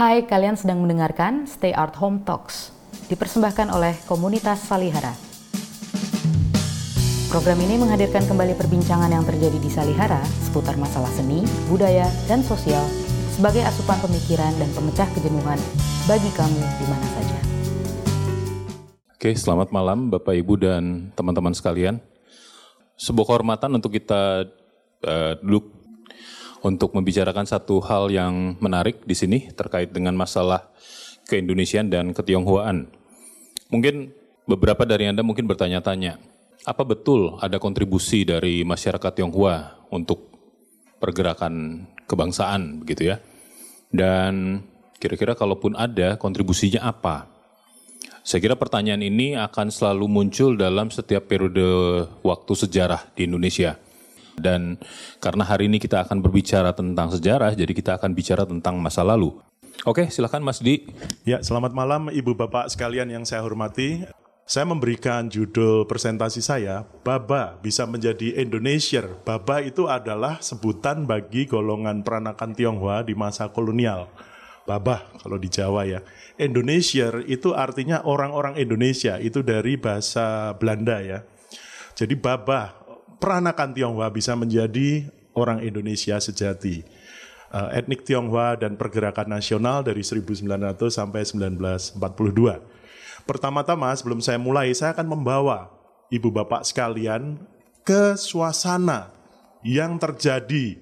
Hai, kalian sedang mendengarkan Stay Art Home Talks, dipersembahkan oleh komunitas Salihara. Program ini menghadirkan kembali perbincangan yang terjadi di Salihara seputar masalah seni, budaya, dan sosial sebagai asupan pemikiran dan pemecah kejenuhan bagi kamu di mana saja. Oke, selamat malam Bapak Ibu dan teman-teman sekalian. Sebuah kehormatan untuk kita uh, duduk untuk membicarakan satu hal yang menarik di sini terkait dengan masalah keindonesian dan ketionghoaan. Mungkin beberapa dari Anda mungkin bertanya-tanya, apa betul ada kontribusi dari masyarakat Tionghoa untuk pergerakan kebangsaan begitu ya? Dan kira-kira kalaupun ada kontribusinya apa? Saya kira pertanyaan ini akan selalu muncul dalam setiap periode waktu sejarah di Indonesia. Dan karena hari ini kita akan berbicara tentang sejarah, jadi kita akan bicara tentang masa lalu. Oke, silakan Mas Di. Ya, selamat malam Ibu Bapak sekalian yang saya hormati. Saya memberikan judul presentasi saya, Baba bisa menjadi Indonesia. Baba itu adalah sebutan bagi golongan peranakan Tionghoa di masa kolonial. Baba kalau di Jawa ya. Indonesia itu artinya orang-orang Indonesia, itu dari bahasa Belanda ya. Jadi Baba, peranakan Tionghoa bisa menjadi orang Indonesia sejati. Uh, etnik Tionghoa dan pergerakan nasional dari 1900 sampai 1942. Pertama-tama sebelum saya mulai, saya akan membawa ibu bapak sekalian ke suasana yang terjadi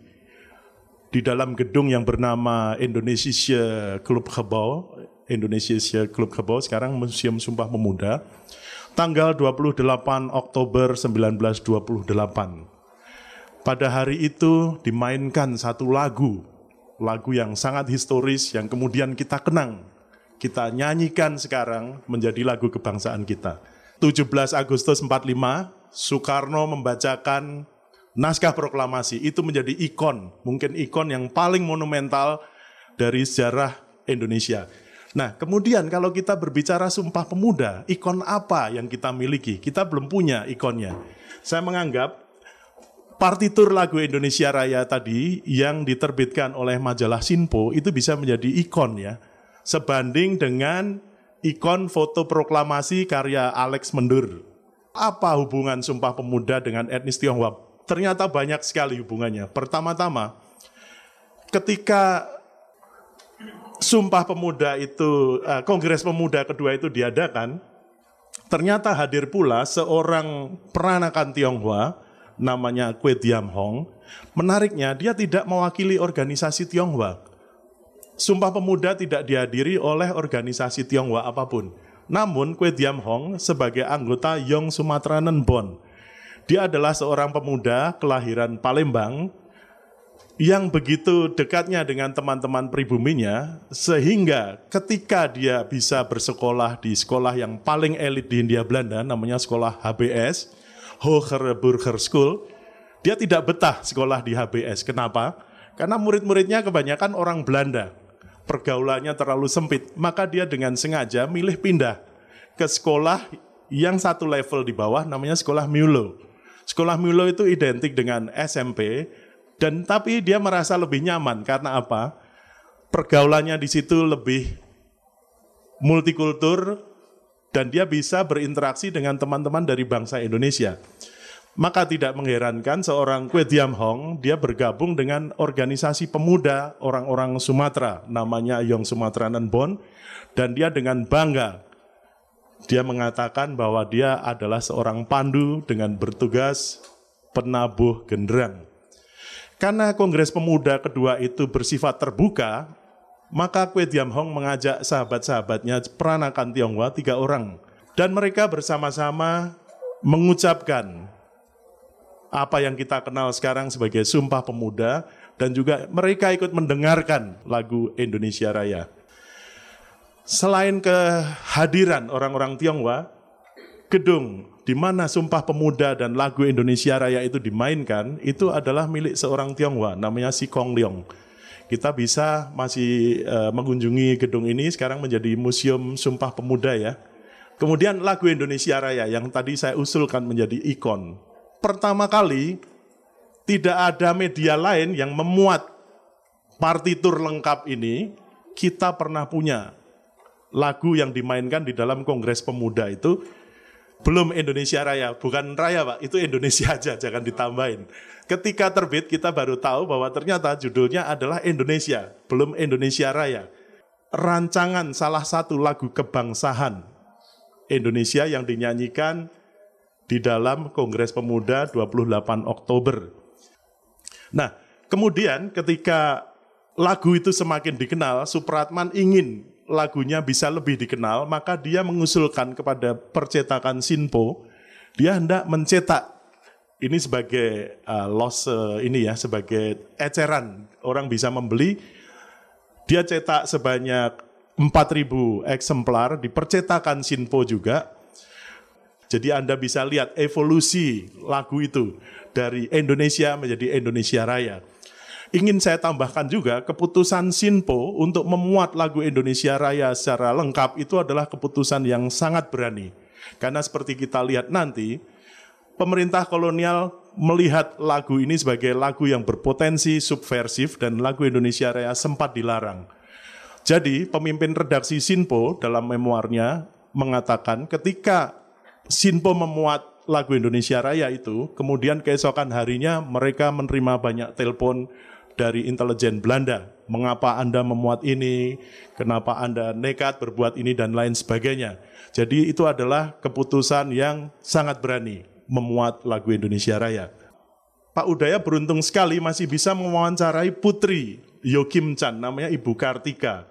di dalam gedung yang bernama Indonesia Club Gebau, Indonesia Club Gebau, sekarang Museum Sumpah Pemuda, tanggal 28 Oktober 1928. Pada hari itu dimainkan satu lagu, lagu yang sangat historis yang kemudian kita kenang kita nyanyikan sekarang menjadi lagu kebangsaan kita. 17 Agustus 45, Soekarno membacakan naskah proklamasi. Itu menjadi ikon, mungkin ikon yang paling monumental dari sejarah Indonesia. Nah, kemudian kalau kita berbicara Sumpah Pemuda, ikon apa yang kita miliki? Kita belum punya ikonnya. Saya menganggap partitur lagu Indonesia Raya tadi yang diterbitkan oleh majalah Sinpo itu bisa menjadi ikon ya sebanding dengan ikon foto proklamasi karya Alex Mendur. Apa hubungan Sumpah Pemuda dengan etnis Tionghoa? Ternyata banyak sekali hubungannya. Pertama-tama, ketika Sumpah Pemuda itu, eh, Kongres Pemuda kedua itu diadakan, ternyata hadir pula seorang peranakan Tionghoa, namanya Kwe Diam Hong. Menariknya, dia tidak mewakili organisasi Tionghoa. Sumpah Pemuda tidak dihadiri oleh organisasi Tionghoa apa pun. Namun Kwe Diam Hong sebagai anggota Yong Sumatera Nenbon. Dia adalah seorang pemuda kelahiran Palembang yang begitu dekatnya dengan teman-teman pribuminya sehingga ketika dia bisa bersekolah di sekolah yang paling elit di Hindia Belanda namanya sekolah HBS, Hoger Burger School, dia tidak betah sekolah di HBS. Kenapa? Karena murid-muridnya kebanyakan orang Belanda pergaulannya terlalu sempit, maka dia dengan sengaja milih pindah ke sekolah yang satu level di bawah namanya sekolah Mulo. Sekolah Mulo itu identik dengan SMP dan tapi dia merasa lebih nyaman karena apa? Pergaulannya di situ lebih multikultur dan dia bisa berinteraksi dengan teman-teman dari bangsa Indonesia. Maka tidak mengherankan seorang Kwe Diam Hong, dia bergabung dengan organisasi pemuda orang-orang Sumatera, namanya Yong Sumatera Nenbon, dan dia dengan bangga, dia mengatakan bahwa dia adalah seorang pandu dengan bertugas penabuh genderang. Karena Kongres Pemuda kedua itu bersifat terbuka, maka Kwe Diam Hong mengajak sahabat-sahabatnya peranakan Tionghoa tiga orang. Dan mereka bersama-sama mengucapkan apa yang kita kenal sekarang sebagai Sumpah Pemuda dan juga mereka ikut mendengarkan lagu Indonesia Raya. Selain kehadiran orang-orang Tionghoa, gedung di mana Sumpah Pemuda dan lagu Indonesia Raya itu dimainkan, itu adalah milik seorang Tionghoa, namanya Si Kong Leong. Kita bisa masih uh, mengunjungi gedung ini, sekarang menjadi Museum Sumpah Pemuda ya. Kemudian lagu Indonesia Raya yang tadi saya usulkan menjadi ikon pertama kali tidak ada media lain yang memuat partitur lengkap ini kita pernah punya lagu yang dimainkan di dalam Kongres Pemuda itu belum Indonesia Raya, bukan Raya Pak, itu Indonesia aja, jangan ditambahin. Ketika terbit kita baru tahu bahwa ternyata judulnya adalah Indonesia, belum Indonesia Raya. Rancangan salah satu lagu kebangsaan Indonesia yang dinyanyikan di dalam Kongres Pemuda 28 Oktober. Nah, kemudian ketika lagu itu semakin dikenal, Supratman ingin lagunya bisa lebih dikenal, maka dia mengusulkan kepada percetakan Sinpo, dia hendak mencetak ini sebagai uh, loss uh, ini ya sebagai eceran. Orang bisa membeli. Dia cetak sebanyak 4000 eksemplar di percetakan Sinpo juga. Jadi Anda bisa lihat evolusi lagu itu dari Indonesia menjadi Indonesia Raya ingin saya tambahkan juga keputusan Sinpo untuk memuat lagu Indonesia Raya secara lengkap itu adalah keputusan yang sangat berani karena seperti kita lihat nanti pemerintah kolonial melihat lagu ini sebagai lagu yang berpotensi subversif dan lagu Indonesia Raya sempat dilarang. Jadi pemimpin redaksi Sinpo dalam memoarnya mengatakan ketika Sinpo memuat lagu Indonesia Raya itu, kemudian keesokan harinya mereka menerima banyak telepon dari intelijen Belanda. Mengapa Anda memuat ini? Kenapa Anda nekat berbuat ini dan lain sebagainya. Jadi itu adalah keputusan yang sangat berani memuat lagu Indonesia Raya. Pak Udaya beruntung sekali masih bisa mewawancarai putri Yokim Chan, namanya Ibu Kartika.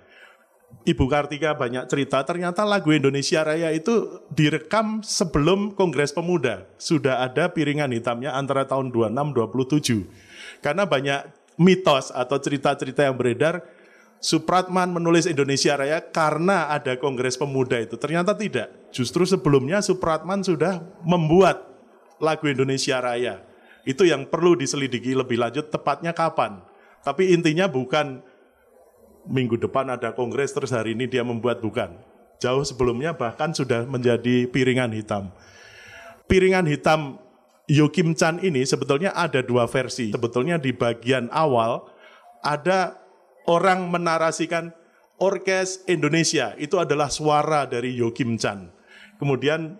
Ibu Kartika banyak cerita, ternyata lagu Indonesia Raya itu direkam sebelum Kongres Pemuda. Sudah ada piringan hitamnya antara tahun 26-27. Karena banyak mitos atau cerita-cerita yang beredar, Supratman menulis Indonesia Raya karena ada Kongres Pemuda itu. Ternyata tidak. Justru sebelumnya Supratman sudah membuat lagu Indonesia Raya. Itu yang perlu diselidiki lebih lanjut tepatnya kapan. Tapi intinya bukan minggu depan ada kongres terus hari ini dia membuat bukan. Jauh sebelumnya bahkan sudah menjadi piringan hitam. Piringan hitam Yokim Chan ini sebetulnya ada dua versi. Sebetulnya di bagian awal ada orang menarasikan orkes Indonesia itu adalah suara dari Yokim Chan. Kemudian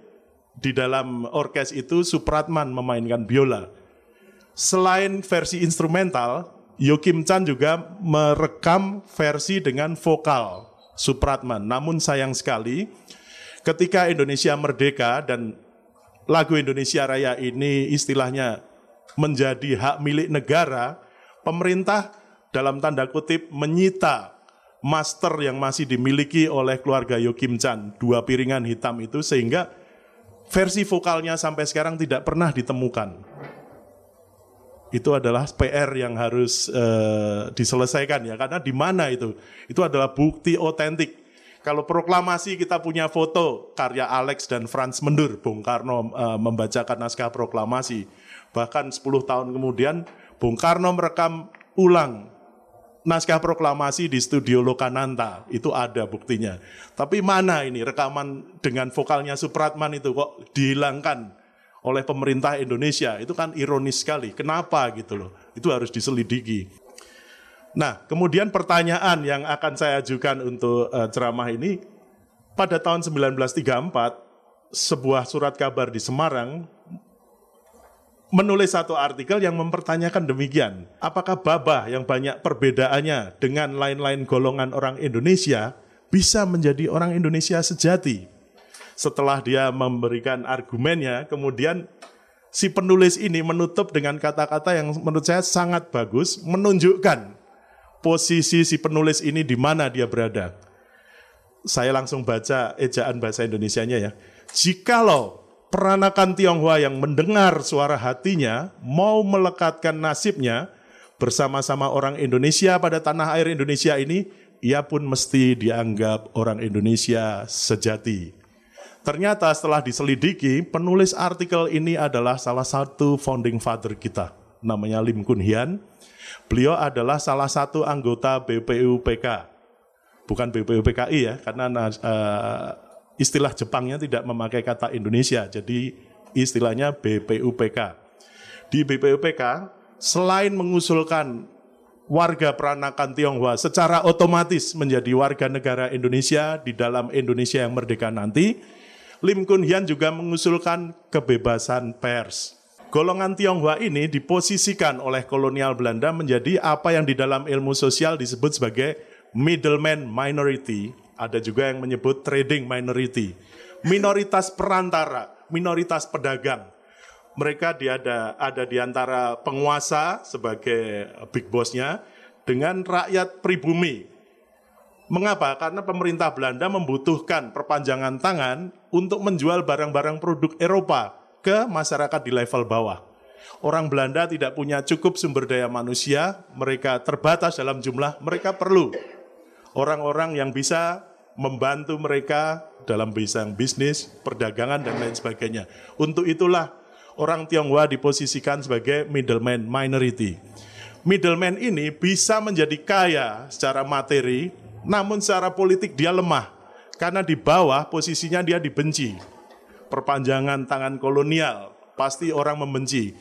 di dalam orkes itu Supratman memainkan biola. Selain versi instrumental, Yokim Chan juga merekam versi dengan vokal Supratman. Namun sayang sekali, ketika Indonesia merdeka dan lagu Indonesia Raya ini istilahnya menjadi hak milik negara, pemerintah dalam tanda kutip menyita master yang masih dimiliki oleh keluarga Yokim Chan, dua piringan hitam itu sehingga versi vokalnya sampai sekarang tidak pernah ditemukan. Itu adalah PR yang harus uh, diselesaikan ya, karena di mana itu? Itu adalah bukti otentik. Kalau proklamasi kita punya foto karya Alex dan Franz Mendur, Bung Karno uh, membacakan naskah proklamasi. Bahkan 10 tahun kemudian Bung Karno merekam ulang naskah proklamasi di studio Lokananta, itu ada buktinya. Tapi mana ini rekaman dengan vokalnya Supratman itu kok dihilangkan oleh pemerintah Indonesia? Itu kan ironis sekali. Kenapa gitu loh? Itu harus diselidiki. Nah, kemudian pertanyaan yang akan saya ajukan untuk uh, ceramah ini, pada tahun 1934, sebuah surat kabar di Semarang menulis satu artikel yang mempertanyakan demikian. Apakah Babah yang banyak perbedaannya dengan lain-lain golongan orang Indonesia bisa menjadi orang Indonesia sejati? Setelah dia memberikan argumennya, kemudian si penulis ini menutup dengan kata-kata yang menurut saya sangat bagus, menunjukkan posisi si penulis ini di mana dia berada. Saya langsung baca ejaan bahasa Indonesianya ya. Jikalau peranakan Tionghoa yang mendengar suara hatinya mau melekatkan nasibnya bersama-sama orang Indonesia pada tanah air Indonesia ini, ia pun mesti dianggap orang Indonesia sejati. Ternyata setelah diselidiki, penulis artikel ini adalah salah satu founding father kita, namanya Lim Kun Hian. Beliau adalah salah satu anggota BPUPK, bukan BPUPKI ya, karena uh, istilah Jepangnya tidak memakai kata Indonesia, jadi istilahnya BPUPK. Di BPUPK, selain mengusulkan warga peranakan Tionghoa secara otomatis menjadi warga negara Indonesia di dalam Indonesia yang merdeka nanti, Lim Kun Hian juga mengusulkan kebebasan pers. Golongan Tionghoa ini diposisikan oleh kolonial Belanda menjadi apa yang di dalam ilmu sosial disebut sebagai middleman minority, ada juga yang menyebut trading minority. Minoritas perantara, minoritas pedagang, mereka dia ada di antara penguasa sebagai big bossnya dengan rakyat pribumi. Mengapa? Karena pemerintah Belanda membutuhkan perpanjangan tangan untuk menjual barang-barang produk Eropa ke masyarakat di level bawah. Orang Belanda tidak punya cukup sumber daya manusia, mereka terbatas dalam jumlah, mereka perlu orang-orang yang bisa membantu mereka dalam bidang bisnis, perdagangan, dan lain sebagainya. Untuk itulah orang Tionghoa diposisikan sebagai middleman minority. Middleman ini bisa menjadi kaya secara materi, namun secara politik dia lemah. Karena di bawah posisinya dia dibenci. Perpanjangan tangan kolonial, pasti orang membenci.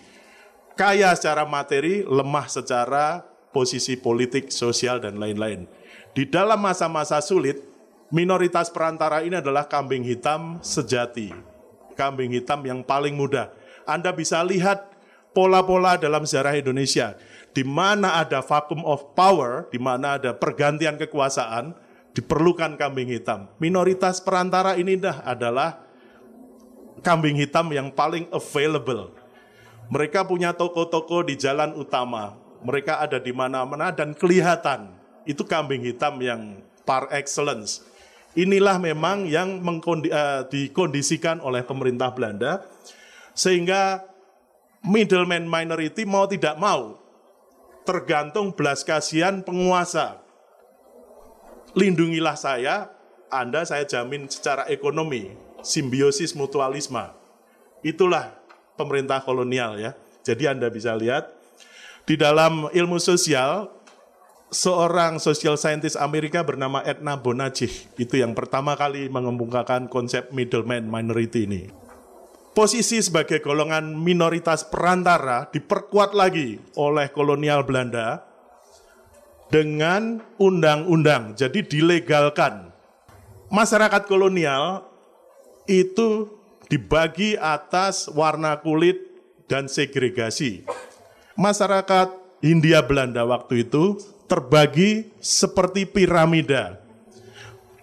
Kaya secara materi, lemah secara posisi politik, sosial, dan lain-lain. Di dalam masa-masa sulit, minoritas perantara ini adalah kambing hitam sejati. Kambing hitam yang paling mudah anda bisa lihat pola-pola dalam sejarah Indonesia. Di mana ada vacuum of power, di mana ada pergantian kekuasaan, diperlukan kambing hitam. Minoritas perantara ini dah adalah kambing hitam yang paling available. Mereka punya toko-toko di jalan utama. Mereka ada di mana-mana dan kelihatan. Itu kambing hitam yang par excellence. Inilah memang yang uh, dikondisikan oleh pemerintah Belanda sehingga middleman minority mau tidak mau tergantung belas kasihan penguasa. Lindungilah saya, Anda saya jamin secara ekonomi, simbiosis mutualisme. Itulah pemerintah kolonial ya. Jadi Anda bisa lihat di dalam ilmu sosial seorang social scientist Amerika bernama Edna Bonacich itu yang pertama kali mengemukakan konsep middleman minority ini posisi sebagai golongan minoritas perantara diperkuat lagi oleh kolonial Belanda dengan undang-undang. Jadi dilegalkan. Masyarakat kolonial itu dibagi atas warna kulit dan segregasi. Masyarakat Hindia Belanda waktu itu terbagi seperti piramida.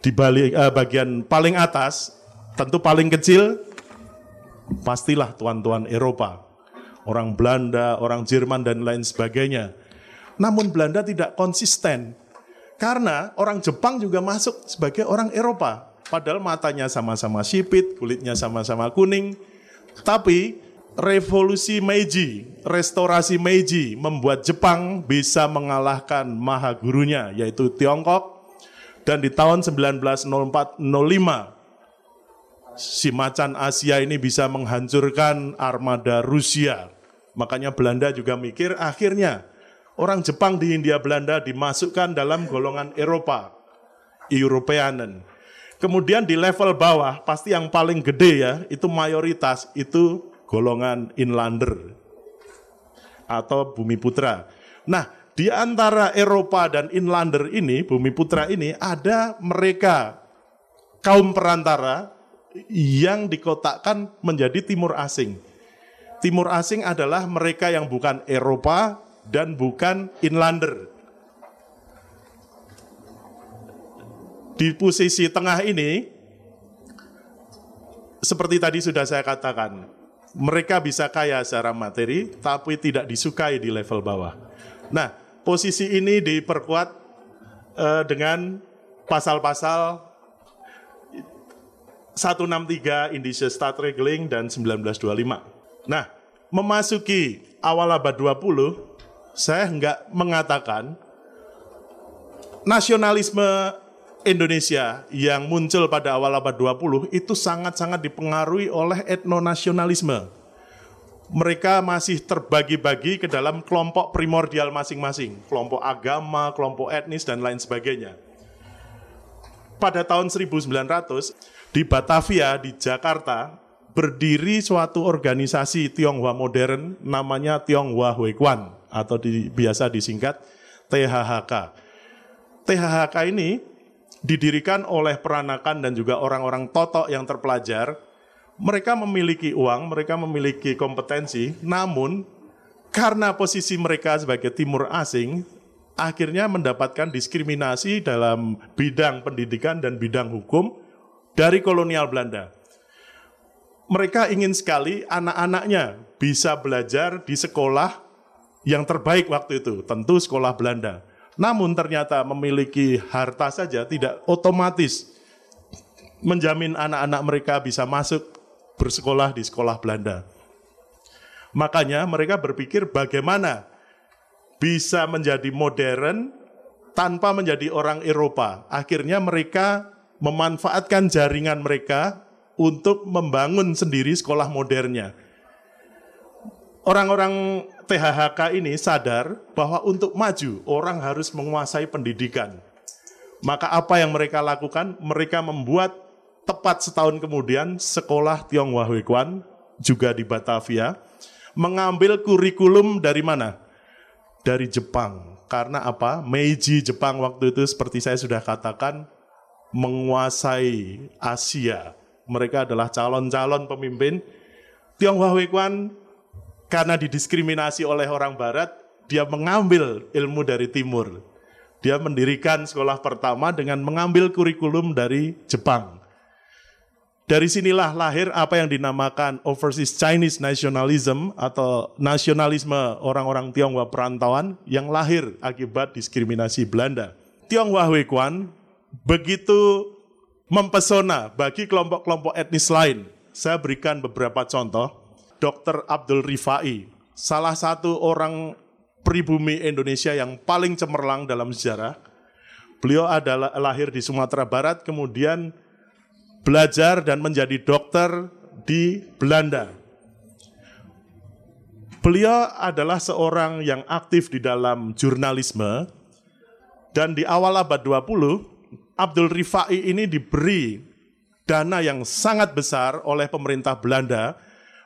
Di bagian paling atas, tentu paling kecil pastilah tuan-tuan Eropa, orang Belanda, orang Jerman, dan lain sebagainya. Namun Belanda tidak konsisten, karena orang Jepang juga masuk sebagai orang Eropa. Padahal matanya sama-sama sipit, kulitnya sama-sama kuning. Tapi revolusi Meiji, restorasi Meiji membuat Jepang bisa mengalahkan maha gurunya, yaitu Tiongkok. Dan di tahun 1904-05, si macan Asia ini bisa menghancurkan armada Rusia. Makanya Belanda juga mikir akhirnya orang Jepang di Hindia Belanda dimasukkan dalam golongan Eropa, Europeanen. Kemudian di level bawah pasti yang paling gede ya, itu mayoritas itu golongan inlander atau bumi putra. Nah, di antara Eropa dan inlander ini, bumi putra ini ada mereka kaum perantara yang dikotakkan menjadi timur asing. Timur asing adalah mereka yang bukan Eropa dan bukan inlander. Di posisi tengah ini, seperti tadi sudah saya katakan, mereka bisa kaya secara materi, tapi tidak disukai di level bawah. Nah, posisi ini diperkuat uh, dengan pasal-pasal 163 Indonesian Start Regling dan 1925. Nah, memasuki awal abad 20, saya enggak mengatakan nasionalisme Indonesia yang muncul pada awal abad 20 itu sangat-sangat dipengaruhi oleh etnonasionalisme. Mereka masih terbagi-bagi ke dalam kelompok primordial masing-masing, kelompok agama, kelompok etnis, dan lain sebagainya. Pada tahun 1900, di Batavia, di Jakarta, berdiri suatu organisasi Tionghoa modern namanya Tionghoa Huikuan atau di, biasa disingkat THHK. THHK ini didirikan oleh peranakan dan juga orang-orang totok yang terpelajar. Mereka memiliki uang, mereka memiliki kompetensi, namun karena posisi mereka sebagai timur asing, akhirnya mendapatkan diskriminasi dalam bidang pendidikan dan bidang hukum dari kolonial Belanda. Mereka ingin sekali anak-anaknya bisa belajar di sekolah yang terbaik waktu itu, tentu sekolah Belanda. Namun ternyata memiliki harta saja tidak otomatis menjamin anak-anak mereka bisa masuk bersekolah di sekolah Belanda. Makanya mereka berpikir bagaimana bisa menjadi modern tanpa menjadi orang Eropa. Akhirnya mereka memanfaatkan jaringan mereka untuk membangun sendiri sekolah modernnya. Orang-orang THHK ini sadar bahwa untuk maju orang harus menguasai pendidikan. Maka apa yang mereka lakukan? Mereka membuat tepat setahun kemudian sekolah Tionghoa Huikuan juga di Batavia mengambil kurikulum dari mana? Dari Jepang. Karena apa? Meiji Jepang waktu itu seperti saya sudah katakan menguasai Asia. Mereka adalah calon-calon pemimpin. Tionghoa Huikuan karena didiskriminasi oleh orang barat, dia mengambil ilmu dari timur. Dia mendirikan sekolah pertama dengan mengambil kurikulum dari Jepang. Dari sinilah lahir apa yang dinamakan overseas Chinese nationalism atau nasionalisme orang-orang Tionghoa perantauan yang lahir akibat diskriminasi Belanda. Tionghoa Huikuan begitu mempesona bagi kelompok-kelompok etnis lain. Saya berikan beberapa contoh. Dr. Abdul Rifai, salah satu orang pribumi Indonesia yang paling cemerlang dalam sejarah. Beliau adalah lahir di Sumatera Barat, kemudian belajar dan menjadi dokter di Belanda. Beliau adalah seorang yang aktif di dalam jurnalisme dan di awal abad 20 Abdul Rifai ini diberi dana yang sangat besar oleh pemerintah Belanda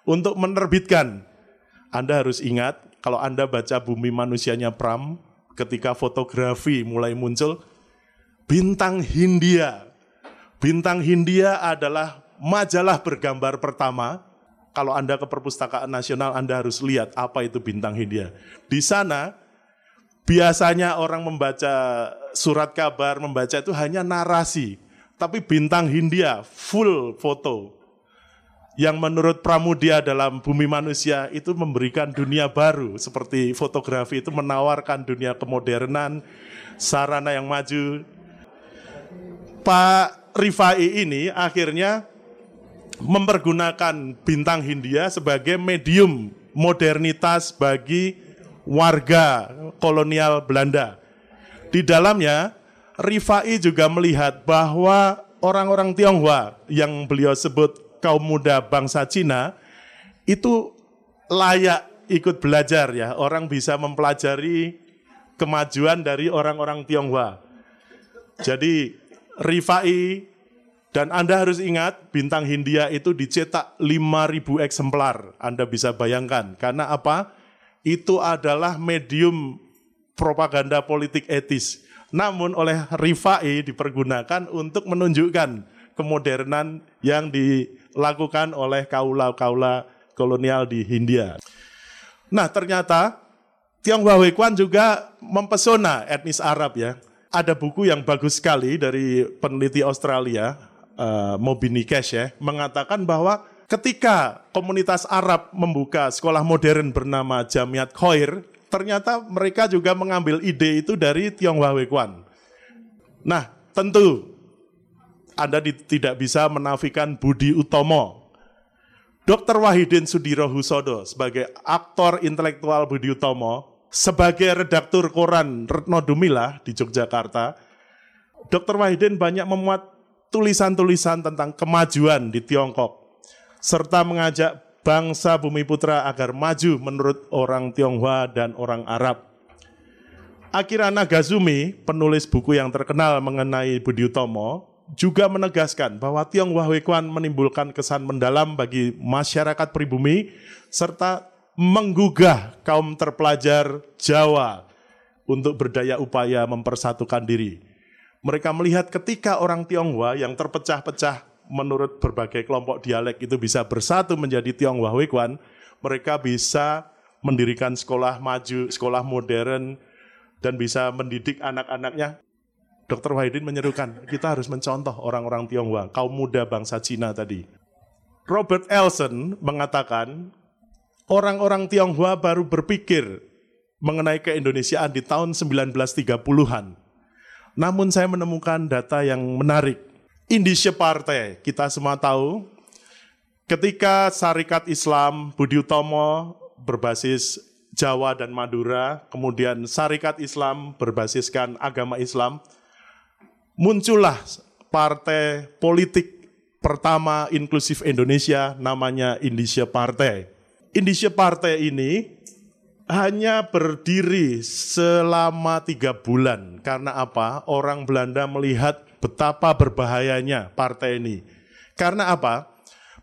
untuk menerbitkan. Anda harus ingat, kalau Anda baca Bumi Manusianya Pram, ketika fotografi mulai muncul, Bintang Hindia. Bintang Hindia adalah majalah bergambar pertama. Kalau Anda ke Perpustakaan Nasional, Anda harus lihat apa itu Bintang Hindia. Di sana, biasanya orang membaca surat kabar, membaca itu hanya narasi. Tapi Bintang Hindia, full foto, yang menurut Pramudia dalam bumi manusia itu memberikan dunia baru seperti fotografi itu menawarkan dunia kemodernan, sarana yang maju. Pak Rifai ini akhirnya mempergunakan bintang Hindia sebagai medium modernitas bagi warga kolonial Belanda. Di dalamnya Rifai juga melihat bahwa orang-orang Tionghoa yang beliau sebut kaum muda bangsa Cina itu layak ikut belajar ya. Orang bisa mempelajari kemajuan dari orang-orang Tionghoa. Jadi Rifai dan Anda harus ingat bintang Hindia itu dicetak 5000 eksemplar. Anda bisa bayangkan karena apa? Itu adalah medium propaganda politik etis. Namun oleh Rifai dipergunakan untuk menunjukkan kemodernan yang dilakukan oleh kaula-kaula kolonial di Hindia. Nah ternyata Tionghoa Huikuan juga mempesona etnis Arab ya. Ada buku yang bagus sekali dari peneliti Australia, uh, Mobini Cash ya, mengatakan bahwa ketika komunitas Arab membuka sekolah modern bernama Jamiat Khoir, ternyata mereka juga mengambil ide itu dari Tionghoa Huikuan. Nah, tentu anda tidak bisa menafikan Budi Utomo. Dr. Wahidin Sudiro Husodo sebagai aktor intelektual Budi Utomo, sebagai redaktur koran Retno Dumila di Yogyakarta, Dr. Wahidin banyak memuat tulisan-tulisan tentang kemajuan di Tiongkok, serta mengajak bangsa Bumi Putra agar maju menurut orang Tionghoa dan orang Arab. Akira Nagazumi, penulis buku yang terkenal mengenai Budi Utomo, juga menegaskan bahwa Tionghoa Huikuan menimbulkan kesan mendalam bagi masyarakat pribumi serta menggugah kaum terpelajar Jawa untuk berdaya upaya mempersatukan diri. Mereka melihat ketika orang Tionghoa yang terpecah-pecah menurut berbagai kelompok dialek itu bisa bersatu menjadi Tionghoa Wekwan, mereka bisa mendirikan sekolah maju, sekolah modern, dan bisa mendidik anak-anaknya. Dr. Wahidin menyerukan, kita harus mencontoh orang-orang Tionghoa, kaum muda bangsa Cina tadi. Robert Elson mengatakan, orang-orang Tionghoa baru berpikir mengenai keindonesiaan di tahun 1930-an. Namun saya menemukan data yang menarik. Indonesia Partai, kita semua tahu, ketika Syarikat Islam Budi Utomo berbasis Jawa dan Madura, kemudian Syarikat Islam berbasiskan agama Islam, muncullah partai politik pertama inklusif Indonesia namanya Indonesia Partai. Indonesia Partai ini hanya berdiri selama tiga bulan. Karena apa? Orang Belanda melihat betapa berbahayanya partai ini. Karena apa?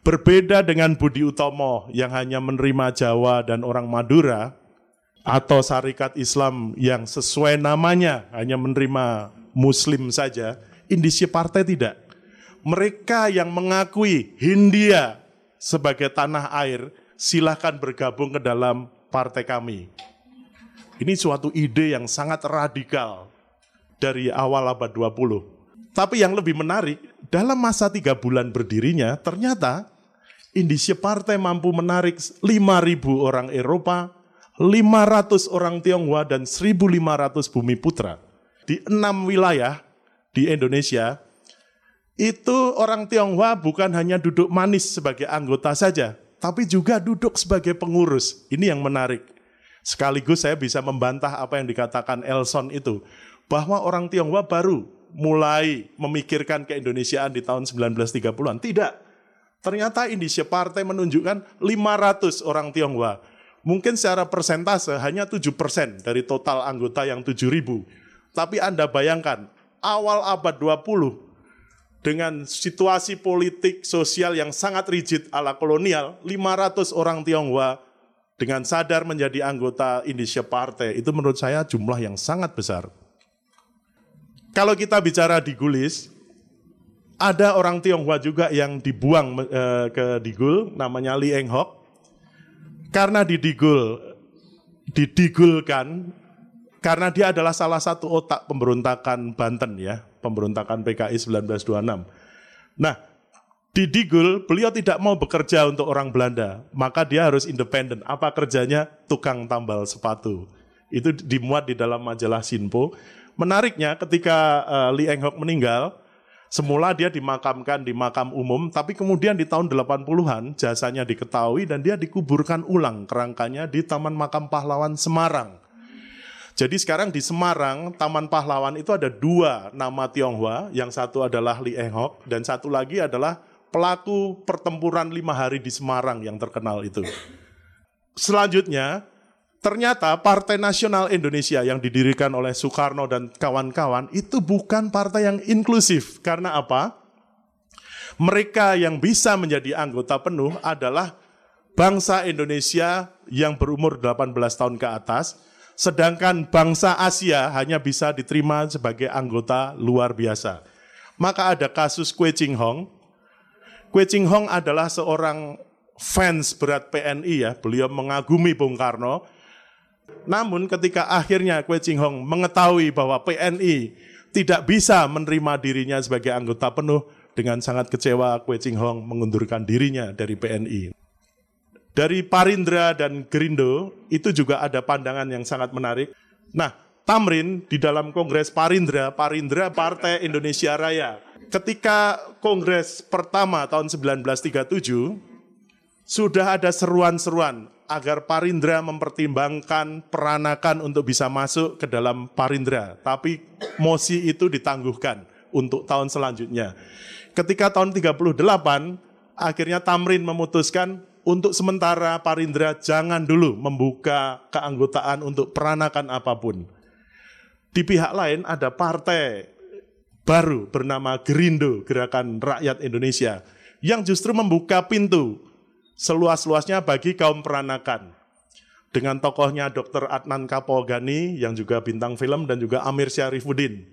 Berbeda dengan Budi Utomo yang hanya menerima Jawa dan orang Madura, atau Syarikat Islam yang sesuai namanya hanya menerima Muslim saja, Indonesia Partai tidak. Mereka yang mengakui Hindia sebagai tanah air, silahkan bergabung ke dalam partai kami. Ini suatu ide yang sangat radikal dari awal abad 20. Tapi yang lebih menarik, dalam masa tiga bulan berdirinya, ternyata Indonesia Partai mampu menarik 5.000 orang Eropa, 500 orang Tionghoa, dan 1.500 bumi putra. Di enam wilayah di Indonesia, itu orang Tionghoa bukan hanya duduk manis sebagai anggota saja, tapi juga duduk sebagai pengurus. Ini yang menarik. Sekaligus saya bisa membantah apa yang dikatakan Elson itu, bahwa orang Tionghoa baru mulai memikirkan keindonesiaan di tahun 1930-an. Tidak. Ternyata Indonesia Partai menunjukkan 500 orang Tionghoa. Mungkin secara persentase hanya 7% dari total anggota yang 7.000. Tapi Anda bayangkan, awal abad 20 dengan situasi politik sosial yang sangat rigid ala kolonial, 500 orang Tionghoa dengan sadar menjadi anggota Indonesia Partai, itu menurut saya jumlah yang sangat besar. Kalau kita bicara di Gulis, ada orang Tionghoa juga yang dibuang eh, ke Digul, namanya Li Eng Hok. Karena di Digul, didigulkan, karena dia adalah salah satu otak pemberontakan Banten ya, pemberontakan PKI 1926. Nah, di Digul beliau tidak mau bekerja untuk orang Belanda, maka dia harus independen. Apa kerjanya? Tukang tambal sepatu. Itu dimuat di dalam majalah Sinpo. Menariknya ketika uh, Li Eng Hok meninggal, semula dia dimakamkan di makam umum, tapi kemudian di tahun 80-an jasanya diketahui dan dia dikuburkan ulang kerangkanya di Taman Makam Pahlawan Semarang. Jadi sekarang di Semarang, Taman Pahlawan itu ada dua nama Tionghoa, yang satu adalah Li Enghok, dan satu lagi adalah pelaku pertempuran lima hari di Semarang yang terkenal itu. Selanjutnya, ternyata Partai Nasional Indonesia yang didirikan oleh Soekarno dan kawan-kawan itu bukan partai yang inklusif. Karena apa? Mereka yang bisa menjadi anggota penuh adalah bangsa Indonesia yang berumur 18 tahun ke atas, sedangkan bangsa Asia hanya bisa diterima sebagai anggota luar biasa. Maka ada kasus Kue Ching Hong. Kue Ching Hong adalah seorang fans berat PNI ya, beliau mengagumi Bung Karno. Namun ketika akhirnya Kue Ching Hong mengetahui bahwa PNI tidak bisa menerima dirinya sebagai anggota penuh, dengan sangat kecewa Kue Ching Hong mengundurkan dirinya dari PNI. Dari Parindra dan Gerindo itu juga ada pandangan yang sangat menarik. Nah, Tamrin di dalam Kongres Parindra, Parindra Partai Indonesia Raya. Ketika Kongres pertama tahun 1937, sudah ada seruan-seruan agar Parindra mempertimbangkan peranakan untuk bisa masuk ke dalam Parindra. Tapi mosi itu ditangguhkan untuk tahun selanjutnya. Ketika tahun 38, akhirnya Tamrin memutuskan untuk sementara Parindra jangan dulu membuka keanggotaan untuk peranakan apa pun. Di pihak lain ada partai baru bernama Gerindo, Gerakan Rakyat Indonesia, yang justru membuka pintu seluas-luasnya bagi kaum peranakan. dengan tokohnya Dr. Adnan Kapogani yang juga bintang film dan juga Amir Syarifuddin.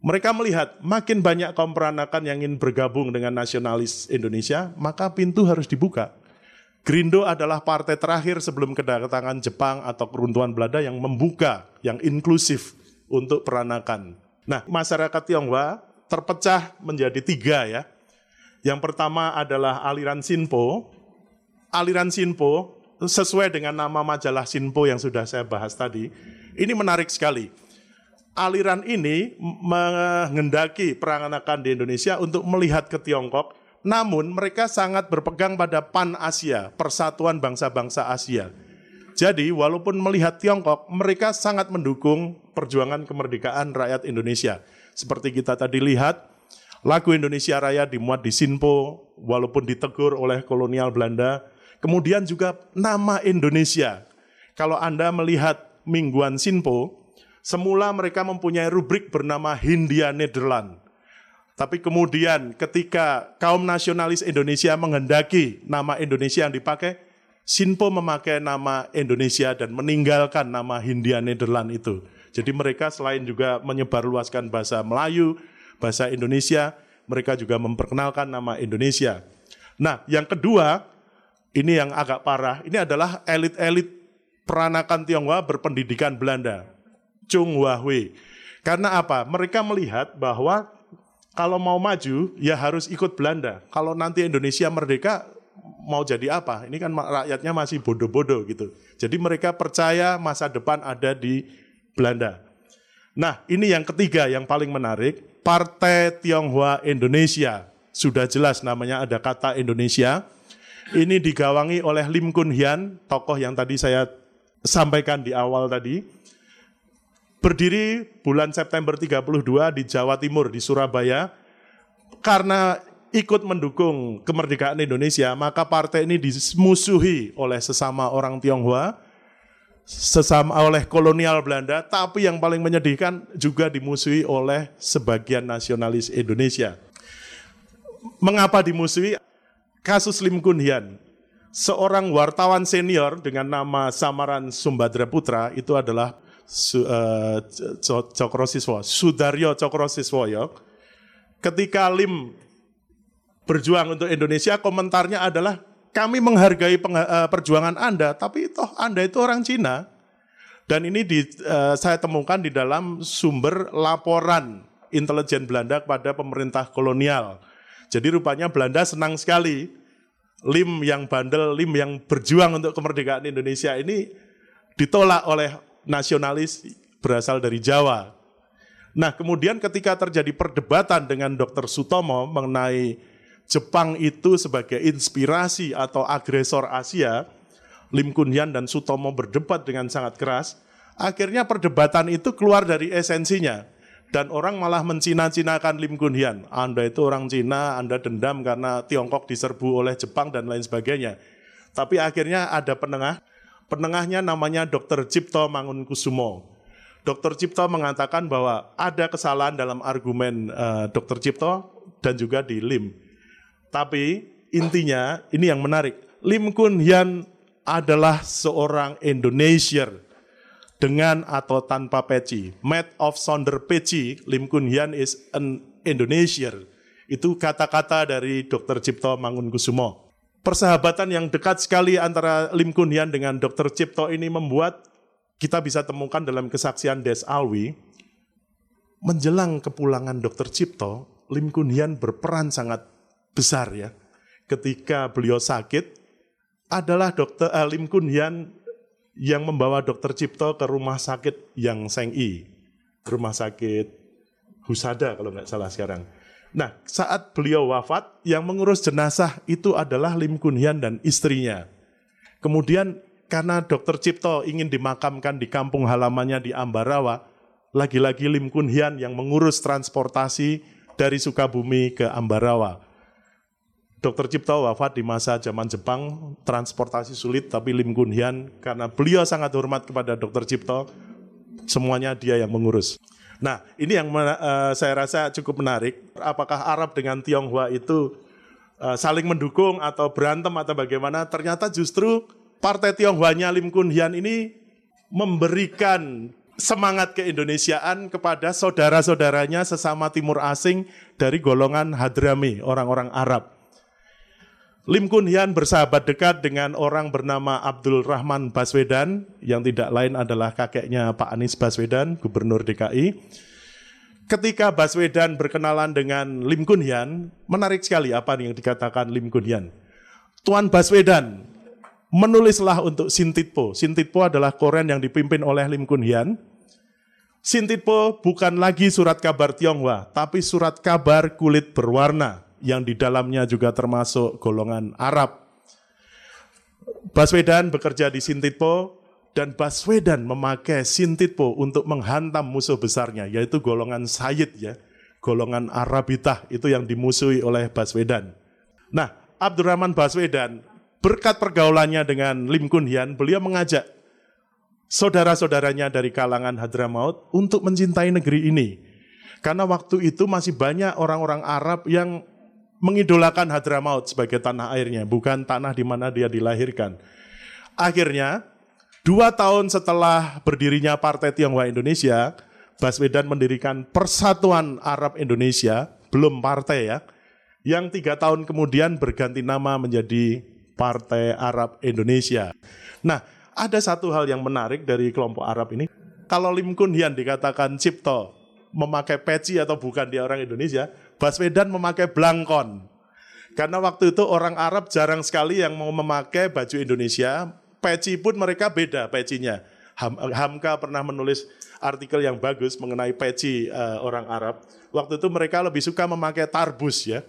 Mereka melihat makin banyak kaum peranakan yang ingin bergabung dengan nasionalis Indonesia, maka pintu harus dibuka. Grindo adalah partai terakhir sebelum kedatangan Jepang atau keruntuhan Belanda yang membuka, yang inklusif untuk peranakan. Nah, masyarakat Tionghoa terpecah menjadi tiga ya. Yang pertama adalah aliran Sinpo. Aliran Sinpo sesuai dengan nama majalah Sinpo yang sudah saya bahas tadi. Ini menarik sekali. Aliran ini menghendaki peranakan di Indonesia untuk melihat ke Tiongkok namun mereka sangat berpegang pada Pan Asia, persatuan bangsa-bangsa Asia. Jadi walaupun melihat Tiongkok, mereka sangat mendukung perjuangan kemerdekaan rakyat Indonesia. Seperti kita tadi lihat, lagu Indonesia Raya dimuat di Sinpo, walaupun ditegur oleh kolonial Belanda. Kemudian juga nama Indonesia. Kalau Anda melihat mingguan Sinpo, semula mereka mempunyai rubrik bernama Hindia Nederland. Tapi kemudian ketika kaum nasionalis Indonesia menghendaki nama Indonesia yang dipakai, Sinpo memakai nama Indonesia dan meninggalkan nama Hindia Nederland itu. Jadi mereka selain juga menyebarluaskan bahasa Melayu, bahasa Indonesia, mereka juga memperkenalkan nama Indonesia. Nah, yang kedua, ini yang agak parah, ini adalah elit-elit peranakan Tionghoa berpendidikan Belanda, Chung Hua. Karena apa? Mereka melihat bahwa kalau mau maju ya harus ikut Belanda. Kalau nanti Indonesia merdeka mau jadi apa? Ini kan rakyatnya masih bodoh-bodoh gitu. Jadi mereka percaya masa depan ada di Belanda. Nah, ini yang ketiga yang paling menarik, Partai Tionghoa Indonesia. Sudah jelas namanya ada kata Indonesia. Ini digawangi oleh Lim Kun Hian, tokoh yang tadi saya sampaikan di awal tadi berdiri bulan September 32 di Jawa Timur, di Surabaya. Karena ikut mendukung kemerdekaan Indonesia, maka partai ini dimusuhi oleh sesama orang Tionghoa, sesama oleh kolonial Belanda, tapi yang paling menyedihkan juga dimusuhi oleh sebagian nasionalis Indonesia. Mengapa dimusuhi? Kasus Lim Kun Hian, seorang wartawan senior dengan nama samaran Sumbadra Putra itu adalah Su, uh, Cokro Siswo, Sudaryo Cokro Siswoyo, ketika Lim berjuang untuk Indonesia, komentarnya adalah kami menghargai uh, perjuangan Anda, tapi toh Anda itu orang Cina. Dan ini di, uh, saya temukan di dalam sumber laporan intelijen Belanda kepada pemerintah kolonial. Jadi rupanya Belanda senang sekali Lim yang bandel, Lim yang berjuang untuk kemerdekaan Indonesia ini ditolak oleh nasionalis berasal dari Jawa. Nah, kemudian ketika terjadi perdebatan dengan Dr. Sutomo mengenai Jepang itu sebagai inspirasi atau agresor Asia, Lim Kunyan dan Sutomo berdebat dengan sangat keras. Akhirnya perdebatan itu keluar dari esensinya. Dan orang malah mencina-cinakan Lim Kunyan. Anda itu orang Cina, Anda dendam karena Tiongkok diserbu oleh Jepang dan lain sebagainya. Tapi akhirnya ada penengah, Penengahnya namanya Dr. Cipto Mangunkusumo. Dr. Cipto mengatakan bahwa ada kesalahan dalam argumen uh, eh, Dr. Cipto dan juga di Lim. Tapi intinya ini yang menarik. Lim Kun Hian adalah seorang Indonesian dengan atau tanpa peci. Made of Sonder peci, Lim Kun Hian is an Indonesian. Itu kata-kata dari Dr. Cipto Mangunkusumo persahabatan yang dekat sekali antara Lim Kun Hian dengan Dr. Cipto ini membuat kita bisa temukan dalam kesaksian Des Alwi, menjelang kepulangan Dr. Cipto, Lim Kun Hian berperan sangat besar ya. Ketika beliau sakit, adalah Dr. Uh, Lim Kun Hian yang membawa Dr. Cipto ke rumah sakit yang Seng I, rumah sakit Husada kalau nggak salah sekarang. Nah, saat beliau wafat, yang mengurus jenazah itu adalah Lim Kun Hian dan istrinya. Kemudian karena Dokter Cipto ingin dimakamkan di kampung halamannya di Ambarawa, lagi-lagi Lim Kun Hian yang mengurus transportasi dari Sukabumi ke Ambarawa. Dokter Cipto wafat di masa zaman Jepang, transportasi sulit, tapi Lim Kun Hian karena beliau sangat hormat kepada Dokter Cipto, semuanya dia yang mengurus. Nah, ini yang uh, saya rasa cukup menarik. Apakah Arab dengan Tionghoa itu uh, saling mendukung atau berantem atau bagaimana? Ternyata justru Partai Tionghoanya Lim Kun Hian ini memberikan semangat keindonesiaan kepada saudara-saudaranya sesama timur asing dari golongan Hadrami, orang-orang Arab. Lim Kun Hian bersahabat dekat dengan orang bernama Abdul Rahman Baswedan, yang tidak lain adalah kakeknya Pak Anies Baswedan, Gubernur DKI. Ketika Baswedan berkenalan dengan Lim Kun Hian, menarik sekali apa yang dikatakan Lim Kun Hian. Tuan Baswedan, menulislah untuk Sintitpo. Sintitpo adalah koren yang dipimpin oleh Lim Kun Hian. Sintitpo bukan lagi surat kabar Tionghoa, tapi surat kabar kulit berwarna yang di dalamnya juga termasuk golongan Arab. Baswedan bekerja di Sintitpo dan Baswedan memakai Sintitpo untuk menghantam musuh besarnya yaitu golongan Sayyid ya, golongan Arabitah itu yang dimusuhi oleh Baswedan. Nah, Abdurrahman Baswedan berkat pergaulannya dengan Lim Kun Hian, beliau mengajak saudara-saudaranya dari kalangan Hadramaut untuk mencintai negeri ini. Karena waktu itu masih banyak orang-orang Arab yang mengidolakan Hadramaut sebagai tanah airnya, bukan tanah di mana dia dilahirkan. Akhirnya, dua tahun setelah berdirinya Partai Tionghoa Indonesia, Baswedan mendirikan Persatuan Arab Indonesia, belum partai ya, yang tiga tahun kemudian berganti nama menjadi Partai Arab Indonesia. Nah, ada satu hal yang menarik dari kelompok Arab ini. Kalau Lim Kun Hian dikatakan Cipto, memakai peci atau bukan dia orang Indonesia, Baswedan memakai blangkon. Karena waktu itu orang Arab jarang sekali yang mau memakai baju Indonesia, peci pun mereka beda pecinya. Ham, Hamka pernah menulis artikel yang bagus mengenai peci uh, orang Arab. Waktu itu mereka lebih suka memakai tarbus ya.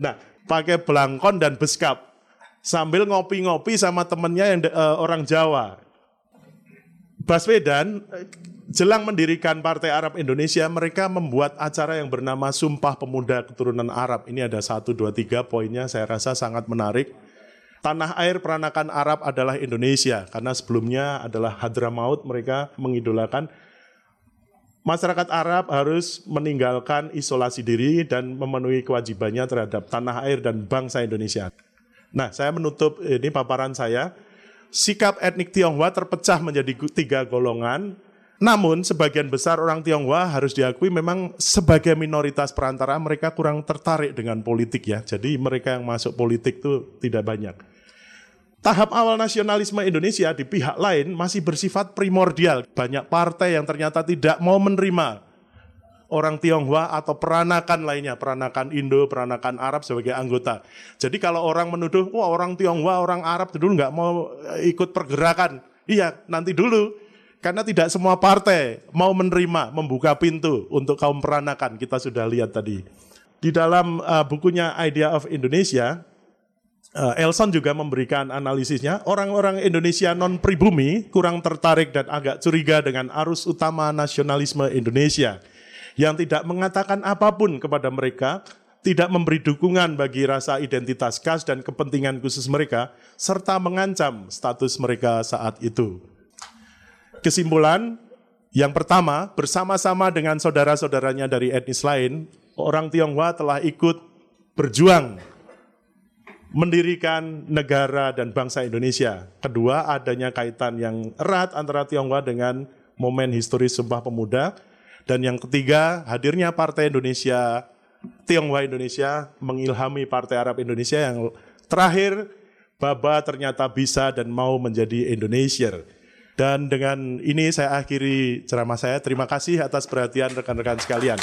Nah, pakai belangkon dan beskap sambil ngopi-ngopi sama temennya yang uh, orang Jawa. Baswedan jelang mendirikan Partai Arab Indonesia, mereka membuat acara yang bernama Sumpah Pemuda Keturunan Arab. Ini ada satu, dua, tiga poinnya saya rasa sangat menarik. Tanah air peranakan Arab adalah Indonesia, karena sebelumnya adalah Hadramaut, mereka mengidolakan masyarakat Arab harus meninggalkan isolasi diri dan memenuhi kewajibannya terhadap tanah air dan bangsa Indonesia. Nah, saya menutup ini paparan saya. Sikap etnik Tionghoa terpecah menjadi tiga golongan, namun sebagian besar orang Tionghoa harus diakui memang sebagai minoritas perantara mereka kurang tertarik dengan politik ya. Jadi mereka yang masuk politik itu tidak banyak. Tahap awal nasionalisme Indonesia di pihak lain masih bersifat primordial. Banyak partai yang ternyata tidak mau menerima orang Tionghoa atau peranakan lainnya, peranakan Indo, peranakan Arab sebagai anggota. Jadi kalau orang menuduh, wah orang Tionghoa, orang Arab dulu nggak mau ikut pergerakan. Iya, nanti dulu karena tidak semua partai mau menerima, membuka pintu untuk kaum peranakan. Kita sudah lihat tadi. Di dalam uh, bukunya Idea of Indonesia, uh, Elson juga memberikan analisisnya. Orang-orang Indonesia non pribumi kurang tertarik dan agak curiga dengan arus utama nasionalisme Indonesia yang tidak mengatakan apa pun kepada mereka, tidak memberi dukungan bagi rasa identitas khas dan kepentingan khusus mereka, serta mengancam status mereka saat itu. Kesimpulan, yang pertama, bersama-sama dengan saudara-saudaranya dari etnis lain, orang Tionghoa telah ikut berjuang mendirikan negara dan bangsa Indonesia. Kedua, adanya kaitan yang erat antara Tionghoa dengan momen historis Sumpah Pemuda. Dan yang ketiga, hadirnya Partai Indonesia, Tionghoa Indonesia mengilhami Partai Arab Indonesia yang terakhir, Baba ternyata bisa dan mau menjadi Indonesia. Dan dengan ini saya akhiri ceramah saya. Terima kasih atas perhatian rekan-rekan sekalian.